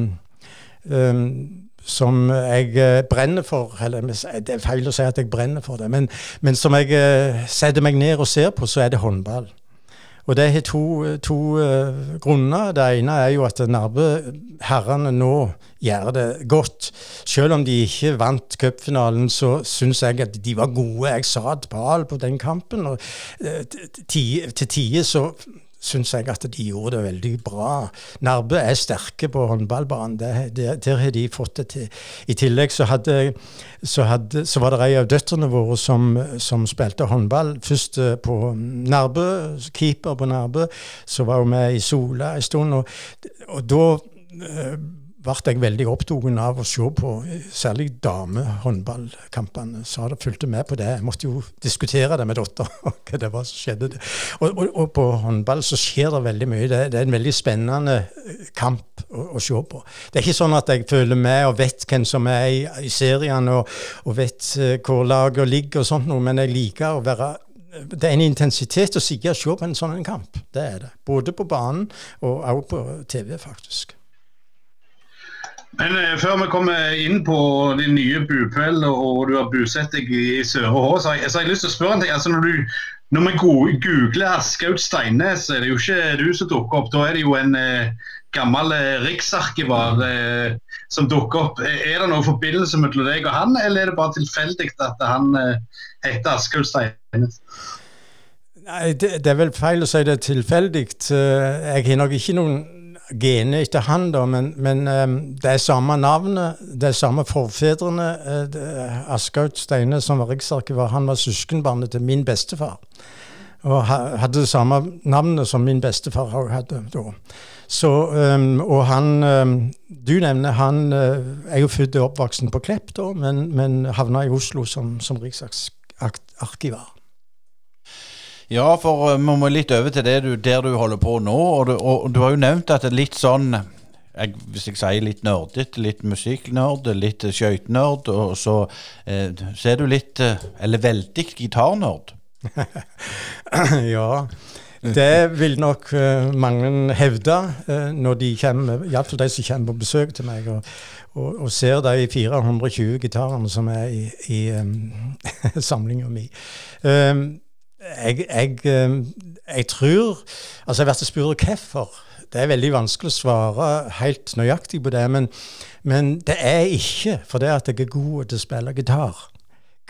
um, som jeg eh, brenner for. Eller det er feil å si at jeg brenner for det, men, men som jeg eh, setter meg ned og ser på, så er det håndball. Og det har to, to uh, grunner. Det ene er jo at Narve-herrene nå gjør det godt. Selv om de ikke vant cupfinalen, så syns jeg at de var gode. Jeg satt ball på den kampen. og uh, Til tider så syns jeg at de gjorde det veldig bra. Narbe er sterke på håndballbanen. Det, det, der har de fått det til. I tillegg så, hadde, så, hadde, så var det ei av døtrene våre som, som, spilte håndball. Først eh, på Narbe, keeper på Narbe. Så var hun med i Sola en stund. Og, og da eh, ble jeg veldig opptatt av å se på særlig damehåndballkampene. Så jeg fulgte med på det. Jeg måtte jo diskutere det med dattera, hva det var som skjedde. Og, og, og, på håndball så skjer det veldig mye. Det, det er en veldig spennende eh, kamp å, å, se på. Det er ikke sånn at jeg føler med og vet hvem som er i, i seriene, og, og, vet uh, hvor laget ligger og sånt noe, men jeg liker å være det er en intensitet å sitte og se på en sånn kamp. Det er det. Både på banen og også på TV, faktisk. Men eh, Før vi kommer inn på din nye bopel og du har bosatt deg i Søre Hå, så, så, har jeg lyst til å spørre en ting. Altså, når, du, når vi googler Askaut Steines, er det jo ikke du som dukker opp. Da er det jo en eh, gammel eh, riksarkivar eh, som dukker opp. Er det noen forbindelse mellom deg og han, eller er det bare tilfeldig at han eh, heter Askaut Steines? Nei, det, det, er vel feil å si det er tilfeldig. Eh, jeg har nok ikke noen genet etter han, da, men, men um, det er samme navnet, det er samme forfedrene. Uh, Askaut Steine, som var riksarkivar, han var søskenbarnet til min bestefar. Og hadde det samme navnet som min bestefar hadde da. Så, um, og han um, Du nevner han uh, er jo født og oppvoksen på Klepp, da, men, men havna i Oslo som, som riksarkivar. Ja, for vi må litt over til det du, der du holder på nå. Og du, og du har jo nevnt at det er litt sånn jeg, Hvis jeg sier litt nerdete, litt musikknerd, litt skøytenerd, og så, eh, så er du litt Eller veldig gitarnerd. ja. Det vil nok uh, mange hevde uh, når de kommer, iallfall de som kommer på besøk til meg og, og, og ser de 420 gitarene som er i, i um, samlinga mi. Um, jeg, jeg, eh, jeg, tror Altså, jeg vært spurt hvorfor. Det er veldig vanskelig å svare helt nøyaktig på det, men, men det er ikke fordi at jeg er god til å spille gitar.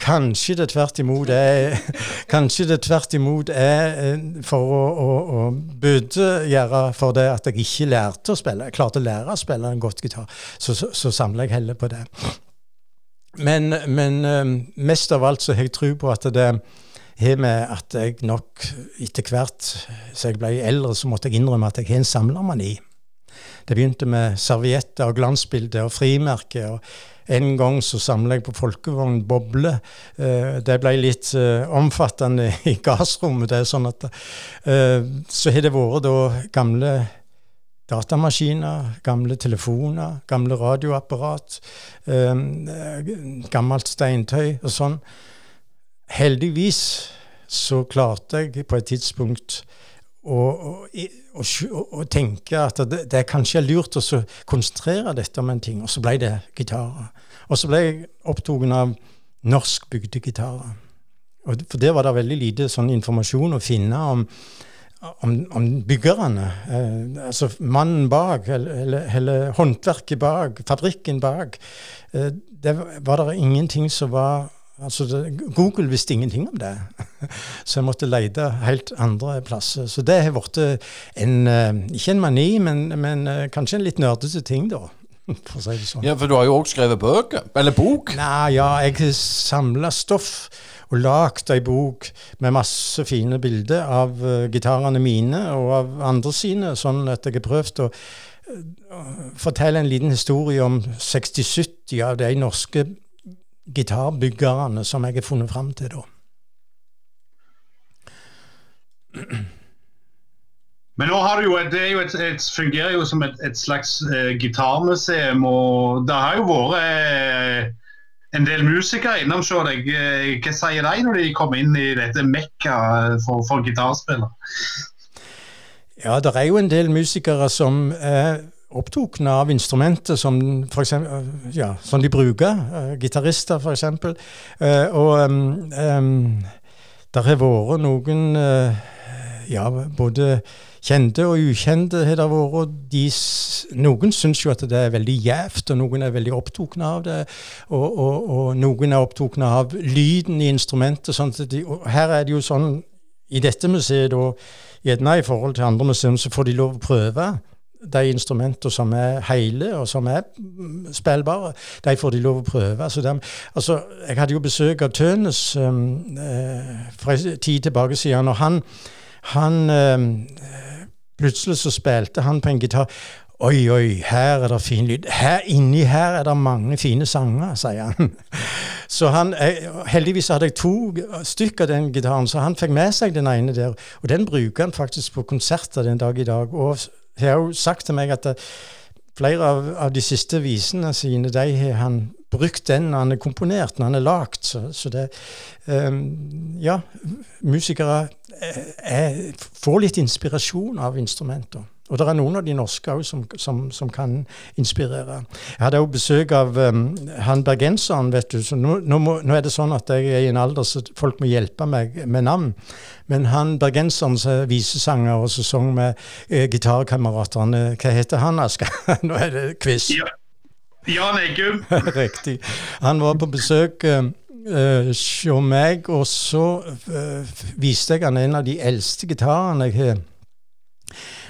Kanskje det tvert imot er, kanskje det tvert imot er eh, for å, å, å gjøre for det at jeg ikke lærte å spille. Jeg klarte å lære å spille en godt gitar, så, så, så samler jeg heller på det. Men, men eh, mest av alt så har jeg tro på at det, har med at jeg nok etter hvert som jeg ble eldre, så måtte jeg innrømme at jeg har en samlermani. Det begynte med servietter og glansbilder og frimerker. og En gang så samla jeg på folkevogn boble. Eh, det ble litt eh, omfattende i gassrommet. det er sånn at eh, Så har det vært da gamle datamaskiner, gamle telefoner, gamle radioapparat, gammelt steintøy og sånn. Heldigvis så klarte jeg på et tidspunkt å, å, å, å tenke at det, det kanskje er lurt å konsentrere dette om en ting, og så ble det gitarer. Og så ble jeg opptatt av norsk gitarer. Og for der var det veldig lite sånn informasjon å finne om, om, om byggerne. Eh, altså mannen bak, eller, eller, eller håndverket bak, fabrikken bak. Eh, det var det ingenting som var Altså, Google visste ingenting om det, så jeg måtte lete helt andre plasser. Så det har blitt en Ikke en mani, men, men kanskje en litt nerdete ting, da. For å si det sånn. Ja, For du har jo òg skrevet bøker? Eller bok? Nei, ja, jeg har samla stoff og lagd ei bok med masse fine bilder av uh, gitarene mine og av andre sine, sånn at jeg har prøvd å uh, fortelle en liten historie om 60-70 av de norske gitarbyggerne som jeg har funnet fram til da. Men nå har du jo, det jo et, et, fungerer jo som et, et slags eh, gitarmuseum, og det har jo vært eh, en del musikere innom hos deg. Eh, hva sier de når de kommer inn i dette mekka for, for gitarspillere? Ja, det er jo en del musikere som er opptatt av instrumentet som, eksempel, ja, som de bruker. Uh, Gitarister, f.eks. Uh, og um, um, det har vært noen uh, ja, både kjente og ukjente har det vært. De, noen syns jo at det er veldig gjevt, og noen er veldig opptatt av det. Og, og, og, noen er opptatt av lyden i instrumentet. Sånn de, her er det jo sånn i dette museet, da, gjerne i forhold til andre museum, så får de lov å prøve de instrumentene som er hele og som er spillbare, de får de lov å prøve. Altså, de, altså, jeg hadde jo besøk av Tønes um, uh, for en tid tilbake siden, og han, han um, Plutselig så spilte han på en gitar. Oi, oi, her er det fin lyd. Her inni her er det mange fine sanger, sier han. Så han, Heldigvis hadde jeg to stykker av den gitaren, så han fikk med seg den ene der. Og den bruker han faktisk på konserter den dag i dag. Og har jo sagt til meg at det, flere av, av, de siste visene sine de har han brukt den når han er komponert, når han er lagd. Så, så, det um, Ja, musikere er, får litt inspirasjon av instrumenter. Og det er noen av de norske òg som, som, som, kan inspirere. Jeg hadde òg besøk av um, han bergenseren, vet du. Så nå, nå, må, nå, er det sånn at jeg er i en alder så folk må hjelpe meg med navn. Men han bergenseren som er visesanger og så sang med eh, gitarkameratene, hva heter han, Aska? nå er det quiz. Ja. Jan Eggum. Riktig. Han var på besøk. Um, uh, hos meg, og så uh, viste jeg han en av de eldste gitarene jeg har.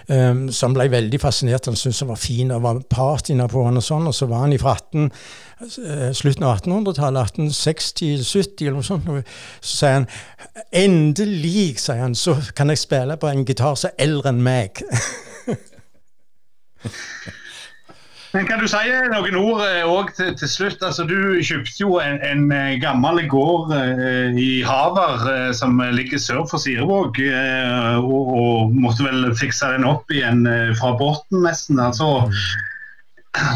Um, som ble veldig fascinert. Han syntes han var fin og var patina på han og sånn. Og så var han fra 18, uh, slutten av 1800-tallet, 1860-70 eller noe sånt. Så sier han endelig, sier han, så kan jeg spille på en gitar som er eldre enn meg. Men Kan du si noen ord òg eh, til, til, slutt? Altså, du kjøpte jo en, en eh, gammel gård eh, i Havar eh, som ligger sør for Sirevåg, eh, og, og, måtte vel fikse den opp igjen eh, fra båten nesten. altså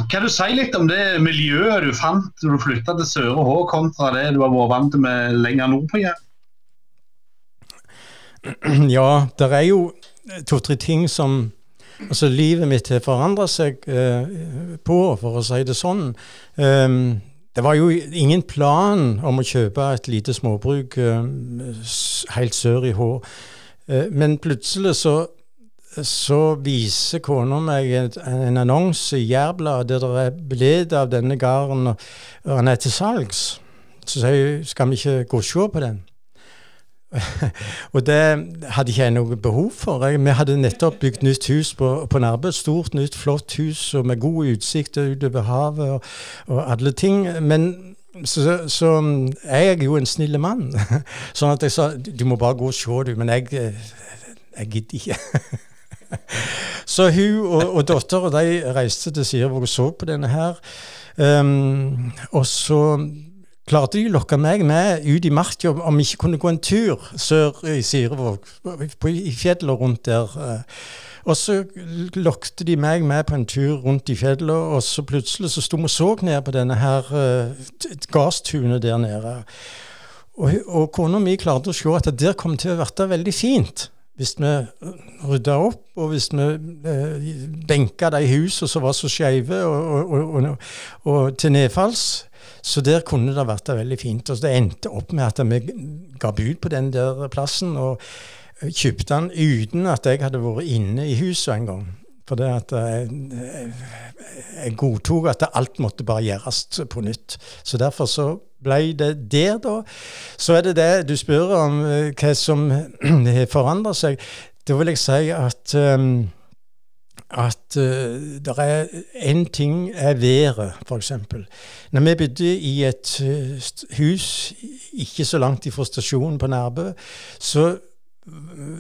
kan du si litt om det miljøet du fant når du flytta til Søre Hå, kontra det du har vært vant med lenger nordpå? Ja, ja det er jo to-tre ting som Altså, livet mitt har forandra seg eh, på, for å si det sånn. Um, det var jo ingen plan om å kjøpe et lite småbruk eh, helt sør i Hå. Eh, men plutselig så, så viser kona meg en, en annonse i Jærbladet der det er bilde av denne gården, og han er til salgs. Så sier hun skal vi ikke gå og se på den? og det hadde ikke jeg noe behov for. Vi hadde nettopp bygd nytt hus på, på Nærbø. Stort, nytt, flott hus og med god utsikt utover havet og, og alle ting. Men så, så, jeg er jo en snill mann. sånn at jeg sa du må bare gå og se, du. Men jeg, jeg gidder ikke. så hun og, og dattera reiste til Sirevåg og så på denne her. Um, og så klarte de å lokke meg med ut i marka om vi ikke kunne gå en tur sør i Sirevåg, i fjellet rundt der. Eh. Og så lokte de meg med på en tur rundt i fjellet, og så plutselig så sto vi og så ned på denne her uh, gasstunet der nede. Og, og kona mi klarte å se at det der kom til å bli veldig fint. Hvis vi rydda opp, og hvis vi eh, benka de husene som var så skeive og, og, og, og til nedfalls, så der kunne det vært veldig fint. Og det endte opp med at vi ga bud på den der plassen, og kjøpte den uten at jeg hadde vært inne i huset en gang. For det at jeg, jeg godtok at alt måtte bare gjøres på nytt. Så derfor så ble det der, da? Så er det det du spør om, eh, hva som har forandra seg. Da vil jeg si at um, at uh, det er én ting er været, f.eks. Når vi bodde i et uh, hus ikke så langt ifra stasjonen på Nærbø, så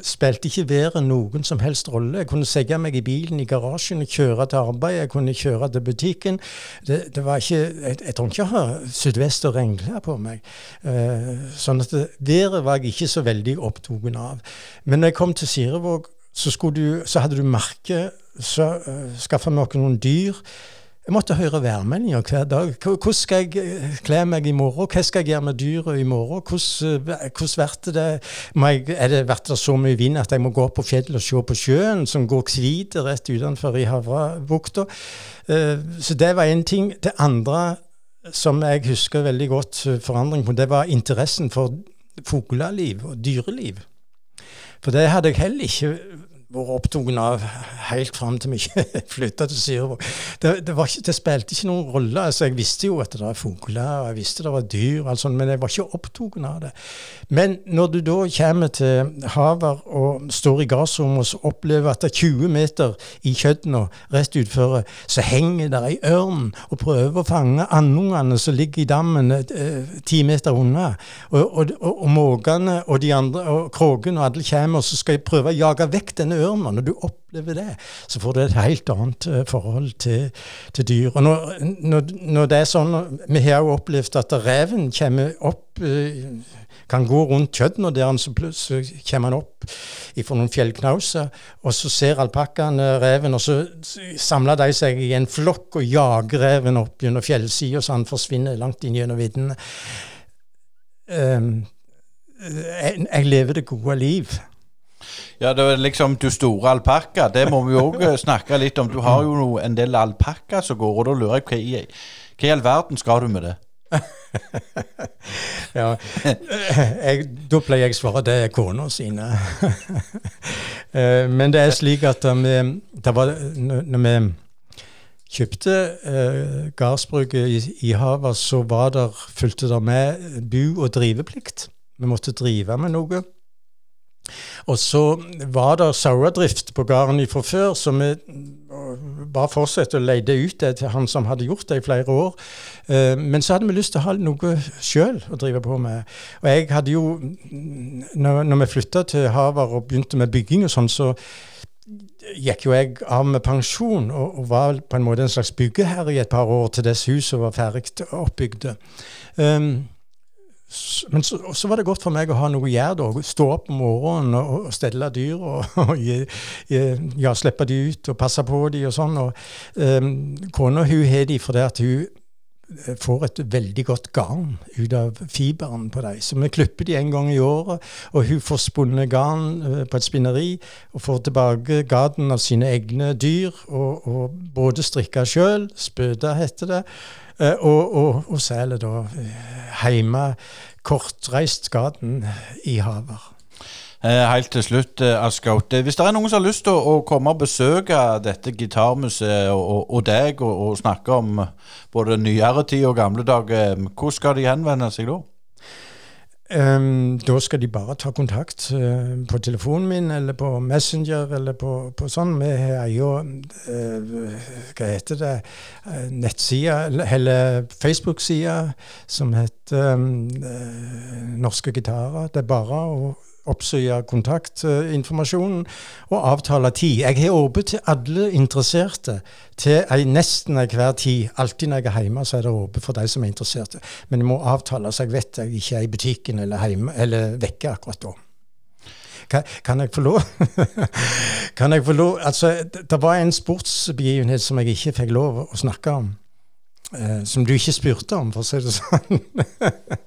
spilte ikke været noen som helst rolle. Jeg kunne segge meg i bilen i garasjen og kjøre til arbeid, jeg kunne kjøre til butikken. Det, det var ikke, jeg, jeg ikke ikke ha sydvest og regnklær på meg. Uh, sånn at det, været var jeg ikke så veldig opptatt av. Men når jeg kom til Sirevåg, så, du, så hadde du merke så uh, skaffa vi oss noen dyr. Jeg måtte høre værmeldinger hver dag. Hvordan skal jeg eh, kle meg i morgen? Hva skal jeg gjøre med dyret i morgen? Hvordan, eh, hvordan det? Jeg, er det vært det så mye vind at jeg må gå opp på fjellet og se på sjøen, som går hvit rett utenfor i Havrabukta? Så det var én ting. Det andre som jeg husker veldig godt forandring på, det var interessen for fugleliv og dyreliv. For det hadde jeg heller ikke vært opptatt av helt fram til vi ikke flytta til Syrvåg. Det, det, det, spilte ikke noen rolle. altså Jeg visste jo at det var fugler, og jeg visste det var dyr, altså, men jeg var ikke opptatt av det. Men når du da kommer til Haver og står i gassrommet og opplever at det er 20 meter i kjøttene rett utfor, så henger der ei ørn og prøver å fange andungene som ligger i dammen eh, ti meter unna. Og, og, og, og måkene og de andre, og kråkene og alle kommer, og så skal jeg prøve å jage vekk denne ørna. Når du opplever det, så får du et helt annet uh, forhold til, til, dyr. Og når, når, når, det er sånn, Vi har jo opplevd at reven kommer opp uh, kan gå rundt kjøttene der, så plutselig kommer han opp fra noen fjellknauser, og så ser alpakkaen reven, og så samler de seg i en flokk og jager reven opp gjennom fjellsida, så han forsvinner langt inn gjennom viddene. Um, jeg, jeg lever det gode liv. Ja, det er liksom du store alpakka. Det må vi òg eh, snakke litt om. Du har jo en del alpakka som går, og da lurer jeg hva hva i all verden skal du med det? ja, jeg, da pleier jeg å svare det er kona sine. Eh, men det er slik at vi, det var, når vi kjøpte eh, gardsbruket i, i havet, så var der, fulgte det med bu- og driveplikt. Vi måtte drive med noe. Og så var det sauedrift på gården fra før, så vi bare fortsatte å lete ut det til han som hadde gjort det i flere år. Eh, men så hadde vi lyst til å ha noe sjøl å drive på med. Og jeg hadde jo, når vi flytta til Havar og begynte med bygging og sånn, så gikk jo jeg av med pensjon og, og, var på en måte en slags byggeherre i et par år til dess huset var ferdig oppbygd. Um, men så, så, var det godt for meg å ha noe å gjøre. da, Stå opp om morgenen og, og stelle dyr. og, og ja, Slippe de ut og passe på de og sånn. og um, Kona hun har de fordi at hun eh, får et veldig godt garn ut av fiberen på dem. Så vi klipper de en gang i året, og hun får spunnet garn uh, på et spinneri og får tilbake garden av sine egne dyr, og, og både strikke sjøl, spøte heter det, Eh, og, og, og seiler da eh, hjemme kortreist gaten i havet. Eh, helt til slutt, Askaut. Hvis det er noen som har lyst til å, komme og besøke dette gitarmuseet og, og deg, og, og, snakke om både nyere tid og gamle dager, hvor skal de henvende seg da? Um, da skal de bare ta kontakt uh, på telefonen min eller på Messenger eller på, på sånn. Vi har jo uh, Hva heter det? Uh, nettsida, eller Facebook-sida, som heter um, Norske gitarer. Det er bare å oppsøke kontaktinformasjonen og avtale tid. Jeg har åpent til alle interesserte til ei nesten hver tid. Alltid når jeg er hjemme, så er det åpent for de som er interesserte. Men jeg må avtale, så jeg vet jeg ikke er i butikken eller, hjemme, eller vekke akkurat da. Kan, jeg få lov? kan jeg få lov? Altså, det var en sportsbegivenhet som jeg ikke fikk lov å snakke om. Eh, som du ikke spurte om, for å si det sånn.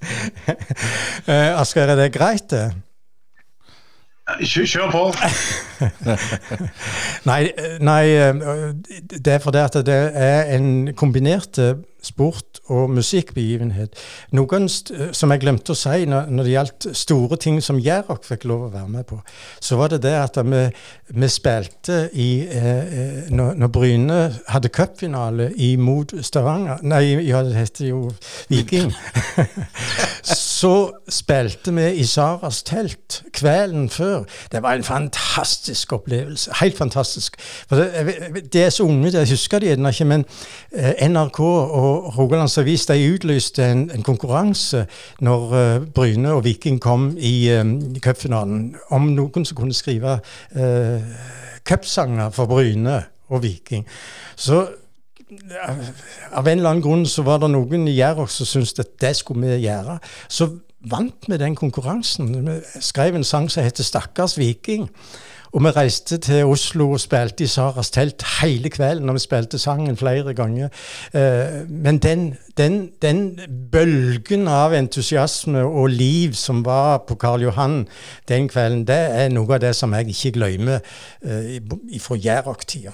eh, Asgeir, er det greit, det? Kjør på. nei, nei, det er fordi at det er en kombinert sport og musikkbegivenhet. Noen som jeg glemte å si når, når det gjaldt store ting som Jærok fikk lov å være med på, så var det det at vi, vi spilte i eh, når, når, Bryne hadde cupfinale imot Stavanger Nei, ja, det heter jo Viking. så spilte vi i Saras telt kvelden før. Det var en fantastisk opplevelse. Helt fantastisk. Det, det, er så unge, jeg husker de gjerne ikke, men eh, NRK og Rogalands Avis de utlyste en, en konkurranse når uh, Bryne og Viking kom i um, cupfinalen, om noen som kunne skrive uh, cupsanger for Bryne og Viking. Så av en eller annen grunn så var det noen i Jærok som syntes at det skulle vi gjøre. Så vant vi den konkurransen. Vi skrev en sang som heter 'Stakkars Viking'. Og vi reiste til Oslo og spilte i Saras telt hele kvelden. Og vi spilte sangen flere ganger. Uh, men den, den, den, bølgen av entusiasme og liv som var på Karl Johan den kvelden, det er noe av det som jeg ikke glemmer uh, fra Jærok-tida.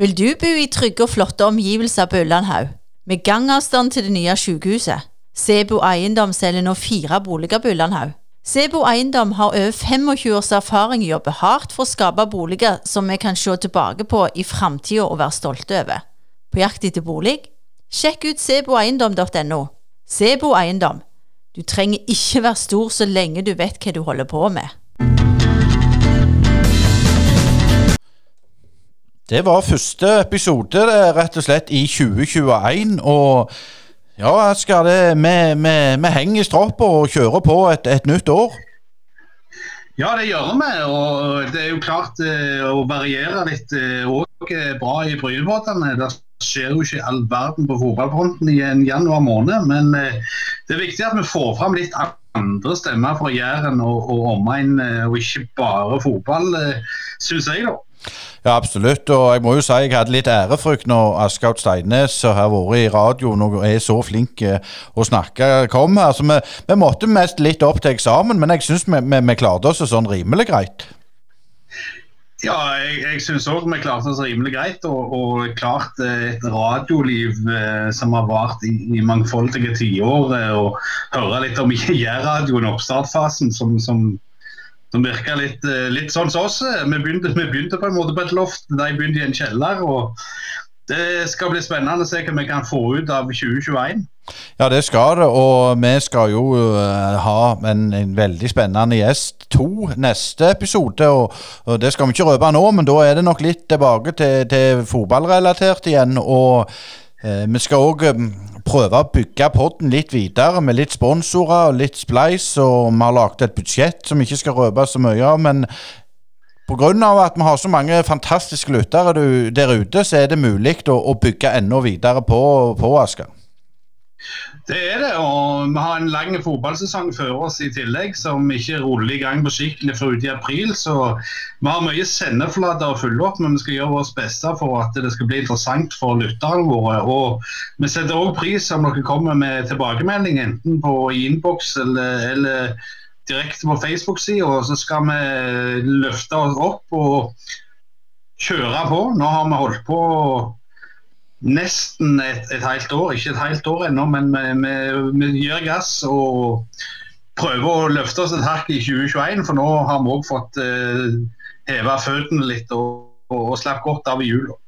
Vil du bo i trygge og flotte omgivelser på Ullandhaug, med gangavstand til det nye sykehuset? Sebo Eiendom selger nå fire boliger på Ullandhaug. Sebo Eiendom har over 25 års erfaring i å jobbe hardt for å skape boliger som vi kan se tilbake på i framtida og være stolte over. På jakt etter bolig? Sjekk ut seboeiendom.no. Sebo Eiendom. Du trenger ikke være stor så lenge du vet hva du holder på med. Det var første episode rett og slett i 2021. Og ja, Asker, vi, henger i stroppa og kjører på et, et, nytt år. Ja, det gjør vi. Og det er jo klart eh, å variere litt òg eh, bra i Brynebåtene. Det skjer jo ikke all verden på fotballfronten i en januar måned. Men eh, det er viktig at vi får fram litt andre stemmer fra Jæren og, og omegn, og ikke bare fotball, syns jeg. da. Ja, absolutt. Og jeg må jo si jeg hadde litt ærefrykt når Askaut Steines har vært i radioen og er så flink eh, å snakke, kom her. Så vi, vi måtte mest litt opp til eksamen, men jeg syns vi, vi, vi, klarte oss sånn rimelig greit. Ja, jeg, jeg syns òg vi klarte oss rimelig greit. Og, og klart eh, et radioliv eh, som har vart i, i mangfoldige tiår. Eh, og høre litt om Jærradioen, oppstartfasen, som, som som virka litt, eh, litt, sånn som oss. Vi begynte, vi begynte, på en måte på et loft, de begynte i en kjeller. og Det skal bli spennende å se hva vi kan få ut av 2021. Ja, det skal det. Og vi skal jo uh, ha en, en, veldig spennende gjest to neste episode. Og, og, Det skal vi ikke røpe nå, men da er det nok litt tilbake til, til fotballrelatert igjen. Og vi skal òg prøve å bygge podden litt videre med litt sponsorer og litt spleis. Og vi har laget et budsjett som vi ikke skal røpe så mye av. Men pga. at vi har så mange fantastiske lyttere der ute, så er det mulig å bygge enda videre på, på Asker. Det er det, og vi har en lang fotballsesong før oss i tillegg, som ikke ruller i gang på skikkelig før ute i april. Så vi har mye sendeflater å fylle opp, men vi skal gjøre vårt beste for at det skal bli interessant for lytterne våre. Og vi setter òg pris om dere kommer med tilbakemelding, enten på innboks eller, eller direkte på Facebook-sida. Så skal vi løfte oss opp og kjøre på. Nå har vi holdt på nesten et, et, helt år. Ikke et helt år ennå, men vi, vi, gass og prøver å løfte oss et hakk i 2021. For nå har vi òg fått uh, heva føttene litt og, og, og slapp godt av i jula.